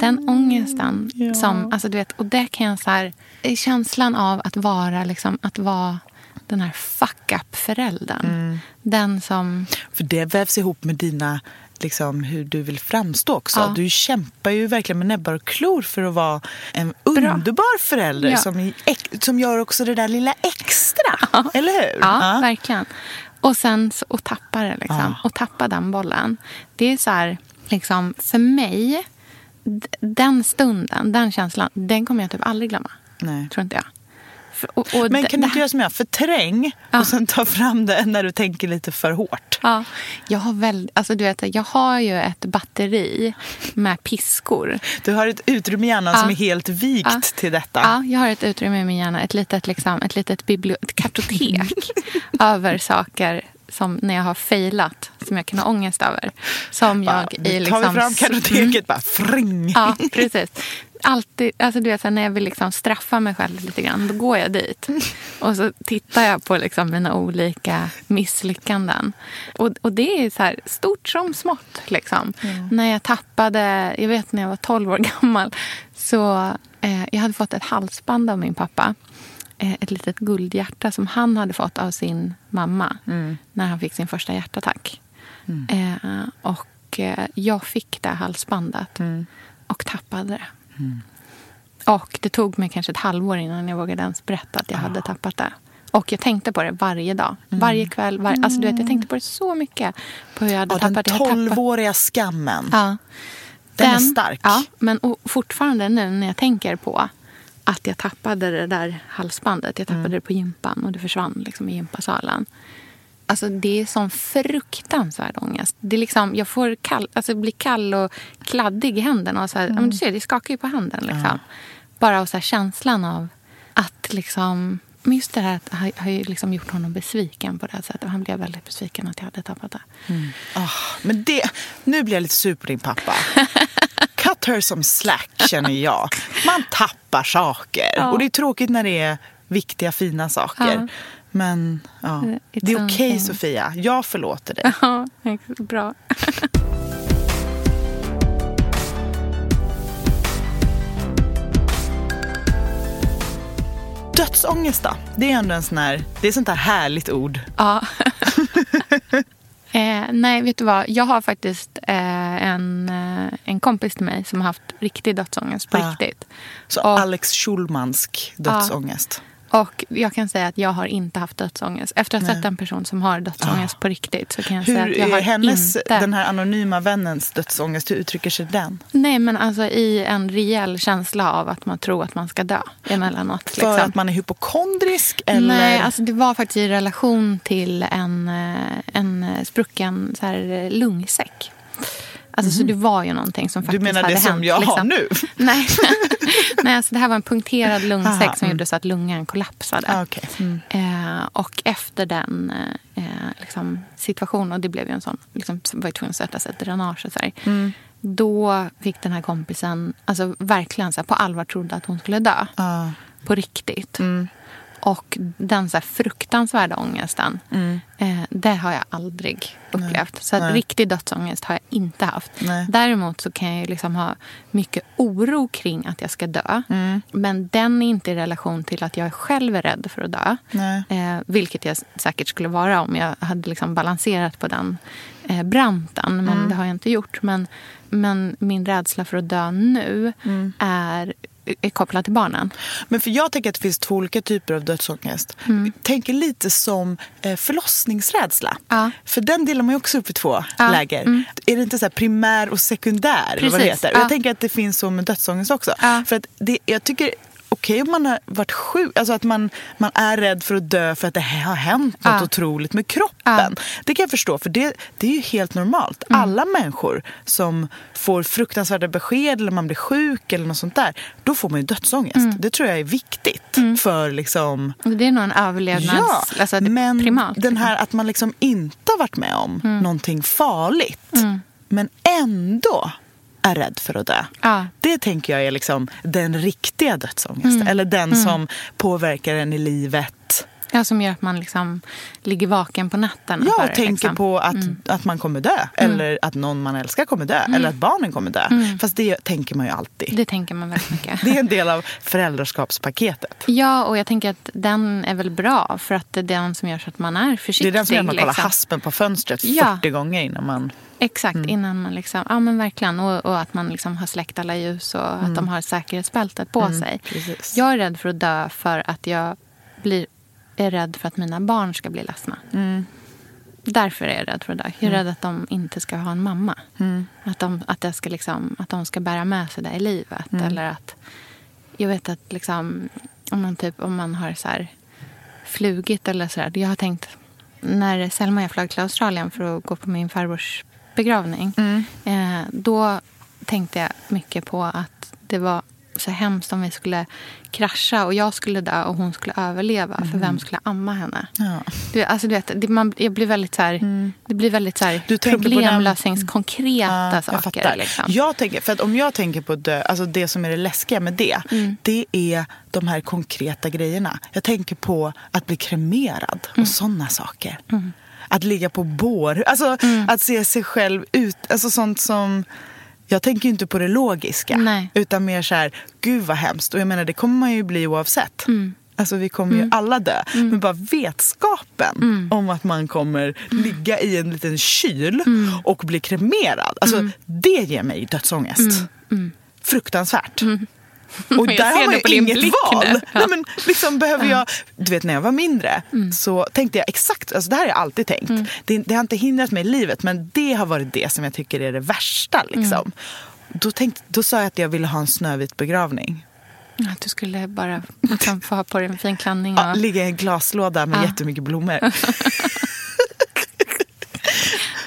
Den ångesten. Som, alltså du vet, och det kan jag så här... Känslan av att vara, liksom, att vara den här fuck-up-föräldern. Den som... För det vävs ihop med dina, liksom, hur du vill framstå också. Ja. Du kämpar ju verkligen med näbbar och klor för att vara en underbar förälder Ja. som, som gör också det där lilla extra. Eller hur? Ja, verkligen. Och sen och tappa det. Liksom. Ja. Och tappa den bollen. Det är så här, liksom, för mig, den stunden, den känslan, den kommer jag typ aldrig glömma. Nej. Tror inte jag. Och, och Men kan du inte göra som jag? Förträng Ja. och sen ta fram det när du tänker lite för hårt. Ja, jag har, väl, alltså du vet, jag har ju ett batteri med piskor. Du har ett utrymme i hjärnan Ja. som är helt vigt Ja. till detta. Ja, jag har ett utrymme i min hjärna, ett litet, liksom, ett litet biblio- ett kartotek över saker som när jag har failat, som jag kan ha ångest över. Som Bara, jag nu i tar liksom... vi fram kartoteket, bara fring. Ja, precis. Alltid, alltså du vet, så här, när jag vill liksom straffa mig själv lite grann, då går jag dit. Och så tittar jag på liksom mina olika misslyckanden. Och, och det är så här stort som smått. Liksom. När jag tappade, jag vet när jag var 12 år gammal, så eh, jag hade fått ett halsband av min pappa. Eh, ett litet guldhjärta som han hade fått av sin mamma när han fick sin första hjärtattack. Eh, och eh, jag fick det halsbandet och tappade det. Och det tog mig kanske ett halvår innan jag vågade ens berätta att jag hade tappat det. Och jag tänkte på det varje dag. Varje kväll. Var, alltså du vet, jag tänkte på det så mycket. På hur jag hade Ja, den tappat. Jag hade tappat- tolvåriga skammen. Ja. Den är stark. Ja, men fortfarande nu när jag tänker på att jag tappade det där halsbandet. Jag tappade det på gympan och det försvann liksom i gympasalen. Alltså det är sån fruktansvärd ångest. Det är liksom, jag får kall, alltså blir kall och kladdig i händerna. Och så här, ja, men du ser, det skakar ju på handen. Liksom. Bara av så här känslan av att liksom... Men just det här att har, har ju liksom gjort honom besviken på det här sättet. Han blev väldigt besviken att jag hade tappat det. Ah, men det, nu blir jag lite sur på din pappa. Cut her some slack, känner jag. Man tappar saker. Och det är tråkigt när det är viktiga, fina saker. Ja. Men ja, It's det är okej, okay. Sofia. Jag förlåter dig. Ja, bra. Dödsångest då? Det är ändå en sån här, det är sånt där härligt ord. Ja. eh, nej, vet du vad? Jag har faktiskt eh, en, eh, en kompis till mig som har haft riktig dödsångest på Ja. riktigt. Så Och- Alex Schulmansk dödsångest. Och jag kan säga att jag har inte haft dödsångest. Efter att ha sett en person som har dödsångest på riktigt så kan jag säga att Hur jag har hennes, inte... den här anonyma vännens dödsångest, hur uttrycker sig den? Nej, men alltså i en rejäl känsla av att man tror att man ska dö emellanåt. För liksom. att man är hypokondrisk? Eller? Nej, alltså det var faktiskt i relation till en, eh, en sprucken så här, eh, lungsäck. Alltså, Så det var ju någonting som Mhm. du faktiskt menar hade det som hänt. jag har liksom. nu? Nej, Nej alltså det här var en punkterad lungsäck Aha, som mm. gjorde så att lungan kollapsade. Ah, okej. Mm. Eh, och efter den eh, liksom, situationen, och det blev ju en sån, liksom, var jag tvungen att sätta sig ett dränage och så. Mm. Då fick den här kompisen alltså, verkligen så här, på allvar trodde att hon skulle dö. Ah. På riktigt. Mm. Och den så fruktansvärda ångesten, eh, det har jag aldrig upplevt. Så Mm. Nej. riktig dödsångest har jag inte haft. Nej. Däremot så kan jag ju liksom ha mycket oro kring att jag ska dö. Mm. Men den är inte i relation till att jag själv är rädd för att dö. Eh, vilket jag säkert skulle vara om jag hade liksom balanserat på den eh, branten. Men Mm. det har jag inte gjort. Men, men min rädsla för att dö nu Mm. är, är kopplad till barnen. Men för jag tänker att det finns två olika typer av dödsångest. Mm. Tänker lite som eh, förlossningsrädsla. Ja. För den delar man ju också upp i två Ja. läger. Mm. Är det inte så här primär och sekundär? eller Vad det Precis. heter? Ja. Jag tänker att det finns så med dödsångest också. För att det, jag tycker okej om man har varit sjuk, alltså att man, man är rädd för att dö för att det har hänt något Ja. otroligt med kroppen. Det kan jag förstå, för det, det är ju helt normalt. Mm. Alla människor som får fruktansvärda besked eller man blir sjuk eller något sånt där, då får man ju dödsångest. Mm. Det tror jag är viktigt för liksom Det är nog en överlevnads... Ja, alltså, men primat. den här att man liksom inte har varit med om Mm. någonting farligt men ändå är rädd för att dö. Ja. Det tänker jag är liksom den riktiga dödsångesten. Mm. Eller den Mm. som påverkar en i livet. Ja, som gör att man liksom ligger vaken på natten. Ja, och det, tänker liksom. på att, att man kommer dö. Eller att någon man älskar kommer dö. Eller att barnen kommer dö. Fast det tänker man ju alltid. Det tänker man väldigt mycket. Det är en del av föräldraskapspaketet. Ja, och jag tänker att den är väl bra för att det är den som gör så att man är Det försiktig. är den som gör att man kollar liksom. haspen på fönstret 40 Ja. gånger innan man... Exakt, Mm. innan man liksom, ja men verkligen. Och, och att man liksom har släckt alla ljus och att de har säkerhetsbältet på sig. Mm. precis. Jag är rädd för att dö för att jag blir, är rädd för att mina barn ska bli ledsna. Mm. Därför är jag rädd för att dö. Jag är rädd att de inte ska ha en mamma. Att, de, att, jag ska liksom, att de ska bära med sig det i livet. Eller att, jag vet att liksom, om man, typ, om man har så här flugit eller så där. Jag har tänkt, när Selma och jag flög till Australien för att gå på min farbrors begravning. Eh, då tänkte jag mycket på att det var så hemskt om vi skulle krascha och jag skulle dö och hon skulle överleva. För vem skulle amma henne? Ja. Du, alltså, du vet, det, man, jag blir väldigt så här, Det blir väldigt så här, Du på den- problemlösningskonkreta Ja, jag saker. fattar. Liksom. Jag tänker, för att om jag tänker på dö, alltså det som är det läskiga med det, Mm. det är de här konkreta grejerna. Jag tänker på att bli kremerad Mm. och sådana saker. Att ligga på bår, alltså Mm. att se sig själv ut, alltså sånt som jag tänker ju inte på det logiska. Nej. Utan mer så här, gud vad hemskt. Och jag menar det kommer man ju bli oavsett. Mm. Alltså vi kommer ju alla dö. Men bara vetskapen Mm. om att man kommer ligga i en liten kyl Mm. och bli kremerad. Alltså det ger mig dödsångest. Fruktansvärt. Och Mm. Där har man ju inget val. Ja. Nej, men liksom behöver jag, du vet när jag var mindre Mm. så tänkte jag exakt, alltså det här har jag alltid tänkt. Det, det har inte hindrat mig i livet men det har varit det som jag tycker är det värsta. Liksom. Mm. Då, tänkte, då sa jag att jag ville ha en snövit begravning. Att du skulle bara liksom, få ha på dig en fin klänning. Och... Ja, ligga i en glaslåda med Ja. jättemycket blommor.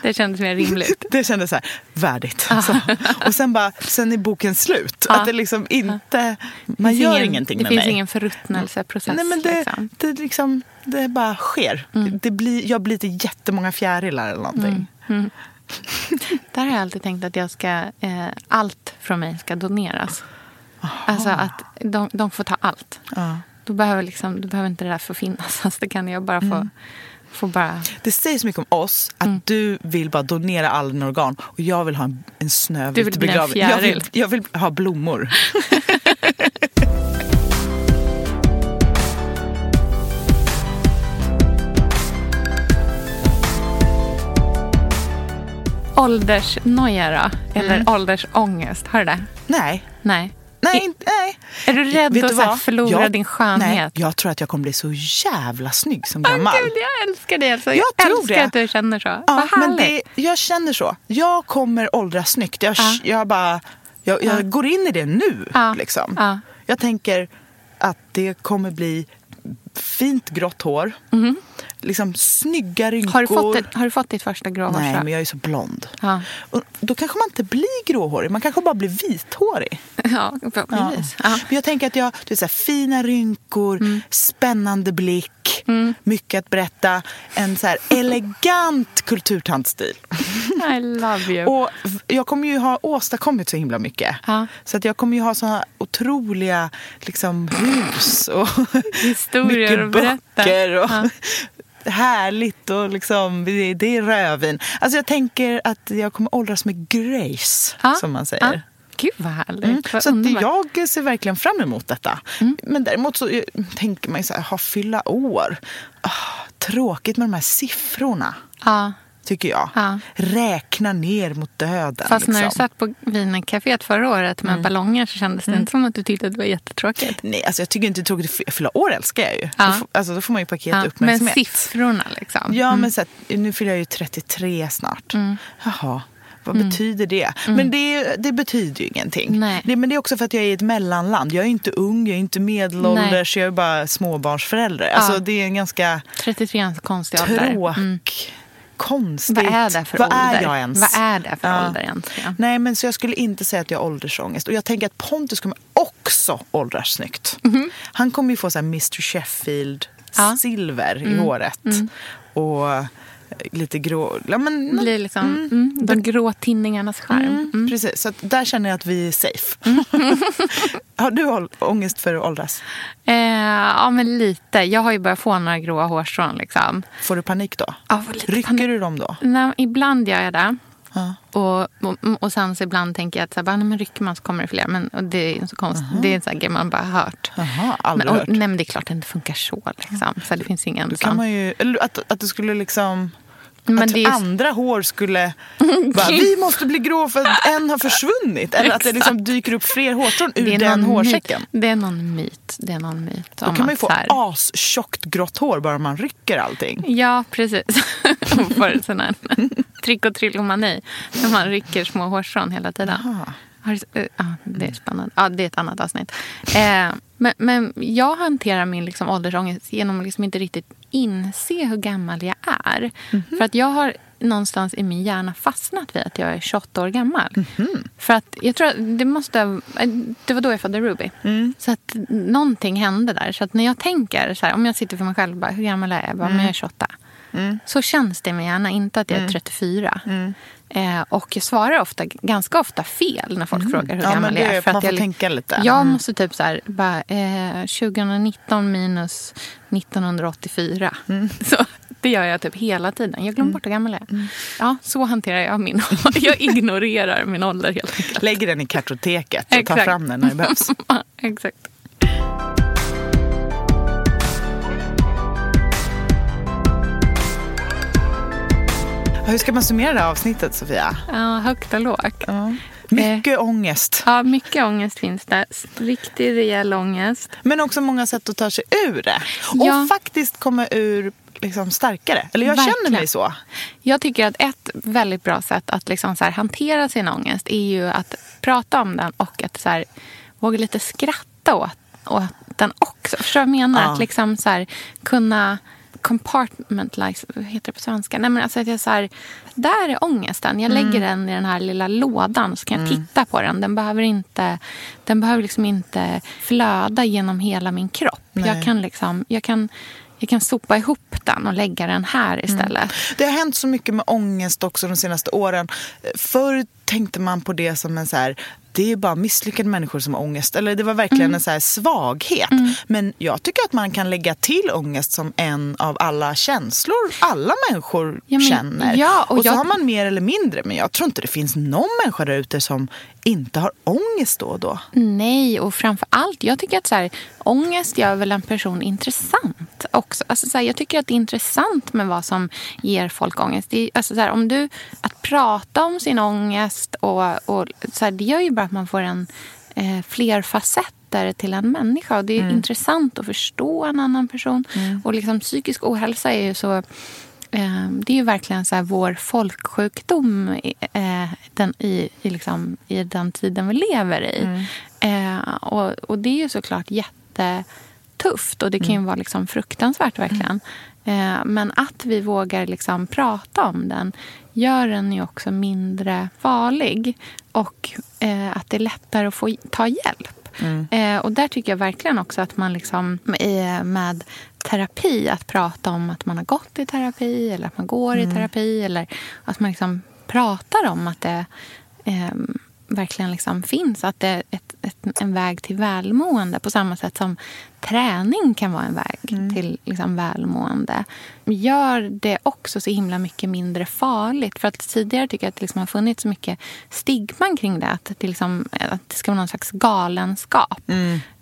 Det kändes mer rimligt. Det kändes så här, värdigt. Så. Och sen, bara, sen är boken slut. Ja. Att det liksom inte, man finns gör ingen, ingenting det med finns mig. ingen förruttnelseprocess. Nej, men det, liksom. det, liksom, det bara sker. Mm. Det blir, jag blir till jättemånga fjärilar eller någonting. Där har jag alltid tänkt att jag ska, eh, allt från mig ska doneras. Alltså att de, de får ta allt. Ja. Då behöver, liksom, då behöver inte det där få finnas. Alltså det kan jag bara få, Mm. få bara... Det sägs mycket om oss att Mm. du vill bara donera alla dina organ och jag vill ha en, en Du snövit vill bli en. Jag vill, jag vill ha blommor. Åldersnoja då? Eller Mm. åldersångest? Har du det? Nej. Nej. Nej, nej. Är du rädd Vet att du förlora Jag- din skönhet? Nej, jag tror att jag kommer bli så jävla snygg som gammal. Gud, jag älskar det. Alltså. Jag, Jag tror älskar det. att du känner så. Ja, Vad men det, jag känner så. Jag kommer åldras snyggt. Jag, Ja. jag, bara, jag, jag Ja. går in i det nu. Liksom. Ja. Jag tänker att det kommer bli fint grått hår. Liksom snygga rynkor. Har, du fått ett, har du fått ditt första gråhårstrå? Nej, men jag är så blond. Ja, Och då kanske man inte blir gråhårig. Man kanske bara blir vithårig. ja förhoppningsvis. Ja. Men jag tänker att jag, du vet, så här, fina rynkor, Mm. spännande blick, mycket att berätta. En så här elegant kulturtantstil. I love you. Och jag kommer ju ha åstadkommit så himla mycket. Ja. Så att jag kommer ju ha såna otroliga liksom, hus och Historier mycket att berätta. böcker. Och Ja. Härligt och liksom, det, det är rödvin. Alltså jag tänker att jag kommer åldras med grace, Ja. som man säger. Ja. Gud vad härligt. Mm. Vad Så. Mm. jag ser verkligen fram emot detta. Men däremot så eh, tänker man ju så här, ha fylla år. Ah, tråkigt med de här siffrorna, Ja. Tycker jag. Ja. Räkna ner mot döden. Fast när du liksom. satt på Wienercaféet förra året med ballonger så kändes det inte som att du tyckte att det var jättetråkigt. Nej, alltså jag tycker inte det är tråkigt. att Fylla år älskar jag ju. Ja. Då, får- alltså, då får man ju paket Ja. Men uppmärksamhet. siffrorna liksom. Ja, men så att, nu fyller jag ju 33 snart. Mm. Jaha, Vad betyder det? Men det, det betyder ju ingenting. Mm. Nej. Det, men det är också för att jag är i ett mellanland. Jag är inte ung, jag är inte medelålders, jag är bara småbarnsförälder. Alltså det är en ganska 33 är en så konstig ålder. tråk, Mm. Konstigt. Vad är det för Vad ålder? är jag ens? Vad är det för Ja. ålder egentligen? Nej, men så jag skulle inte säga att jag har åldersångest. Och jag tänker att Pontus kommer också åldras snyggt. Han kommer ju få så här Mr Sheffield Mhm. Ja. Mm. silver i håret. Och eh, lite grå... Ja, men, blir liksom mm. de grå tinningarnas skärm. Mm, Mm. Precis, så där känner jag att vi är safe. har du ångest för att åldras? Eh, ja, men lite. Jag har ju börjat få några gråa hårstrån. Liksom. Får du panik då? Ja, Rycker panik. du dem då? Nej, ibland gör jag det. Ja. Och, och, och sen så ibland tänker jag att så här, bara, nej, men rycker man så kommer det fler. Men och det är så konstigt. Det är sån här man bara har hört. Jaha, aldrig Men, och, hört. nej, men det är klart att det inte funkar så. Liksom. så det finns ingen Då sån. kan man ju, eller att, att du skulle liksom... Men att andra hår skulle... bara, vi måste bli grå för att en har försvunnit. Eller att det liksom dyker upp fler hårstrån ur den hårsäcken. Myt. Det är någon myt. Det är någon myt Då kan man ju få här- astjockt grått hår bara man rycker allting. Ja, precis. Får sån här trick och trillomani. När man rycker små hårstrån hela tiden. Aha. Eh, Ja, det är spännande. Ja, det är ett annat avsnitt. Eh, men, men jag hanterar min liksom åldersångest genom att liksom inte riktigt inse hur gammal jag är. För att jag har någonstans i min hjärna fastnat vid att jag är 28 år gammal. För att jag tror att det måste... eh, Det var då jag födde Ruby. Så att någonting hände där. Så att när jag tänker, så här, om jag sitter för mig själv, bara, hur gammal är jag? Jag Bara, men jag är 28. Så känns det i min hjärna, inte att jag är 34. Eh, och jag svarar ofta, ganska ofta fel när folk frågar hur Ja, gammal jag är. För man att får jag, tänka lite. Jag Mm. måste typ så här, bara, eh, 2019 minus 1984. Så, det gör jag typ hela tiden. Jag glömmer bort hur gammal jag är. Ja, så hanterar jag min Jag ignorerar min ålder helt enkelt. Lägger den i kartoteket och tar fram den när det behövs. Exakt. Hur ska man summera det här avsnittet, Sofia? Ja, högt och lågt. Ja. Mycket ångest. Ja, mycket ångest finns det. Riktig rejäl ångest. Men också många sätt att ta sig ur det. Och Ja. faktiskt komma ur liksom, starkare. Eller jag känner Verkligen. mig så. Jag tycker att ett väldigt bra sätt att liksom så hantera sin ångest är ju att prata om den och att så här, våga lite skratta åt, åt den också. Förstår du vad jag menar? Ja. Att liksom så här, kunna compartmentalize, vad heter det på svenska? Nej, men alltså att jag så här, där är ångesten. Jag lägger den i den här lilla lådan så kan jag titta på den. Den behöver inte, den behöver liksom inte flöda genom hela min kropp. Nej. Jag kan, liksom, jag, kan, jag kan sopa ihop den och lägga den här istället. Det har hänt så mycket med ångest också de senaste åren. Förr tänkte man på det som en så här, det är bara misslyckade människor som har ångest. Eller det var verkligen Mm. en så här svaghet. Men jag tycker att man kan lägga till ångest som en av alla känslor alla människor Ja, men- känner. ja, och och så jag- har man mer eller mindre. Men jag tror inte det finns någon människa där ute som inte har ångest då och då. Nej, och framför allt, jag tycker att så här, ångest gör väl en person intressant också. Alltså, så här, jag tycker att det är intressant med vad som ger folk ångest. Det alltså, så här, om du, att prata om sin ångest, och, och, så här, det gör ju bara att man får en eh, fler facetter till en människa. Och det är intressant att förstå en annan person. Och liksom, psykisk ohälsa är ju så... Eh, det är ju verkligen så här vår folksjukdom i, eh, den, i, i, liksom, i den tiden vi lever i. Eh, och, och det är ju såklart jättetufft och det kan ju vara liksom fruktansvärt verkligen. Eh, men att vi vågar liksom prata om den gör den ju också mindre farlig och eh, att det är lättare att få ta hjälp. Eh, och där tycker jag verkligen också att man liksom med terapi, att prata om att man har gått i terapi eller att man går i terapi eller att man liksom pratar om att det eh, verkligen liksom finns. Att det är ett, ett, en väg till välmående på samma sätt som träning kan vara en väg till liksom välmående. Gör det också så himla mycket mindre farligt. För att tidigare tycker jag att det liksom har funnits så mycket stigman kring det. Att det, liksom, att det ska vara någon slags galenskap.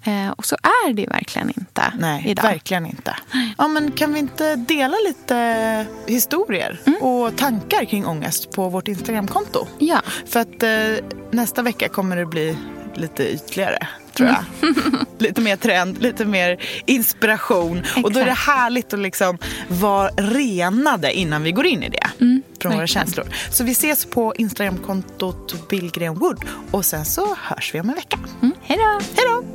Eh, och så är det ju verkligen inte Nej, idag. verkligen inte. Ja, men kan vi inte dela lite historier Mm. och tankar kring ångest på vårt Instagramkonto? Ja. För att eh, nästa vecka kommer det bli lite ytligare, tror jag. lite mer trend, lite mer inspiration. Och då är det Exakt. härligt att liksom vara renade innan vi går in i det. från våra känslor. Så vi ses på Instagramkontot Billgren Wood och sen så hörs vi om en vecka. Mm, hej då! Hej då!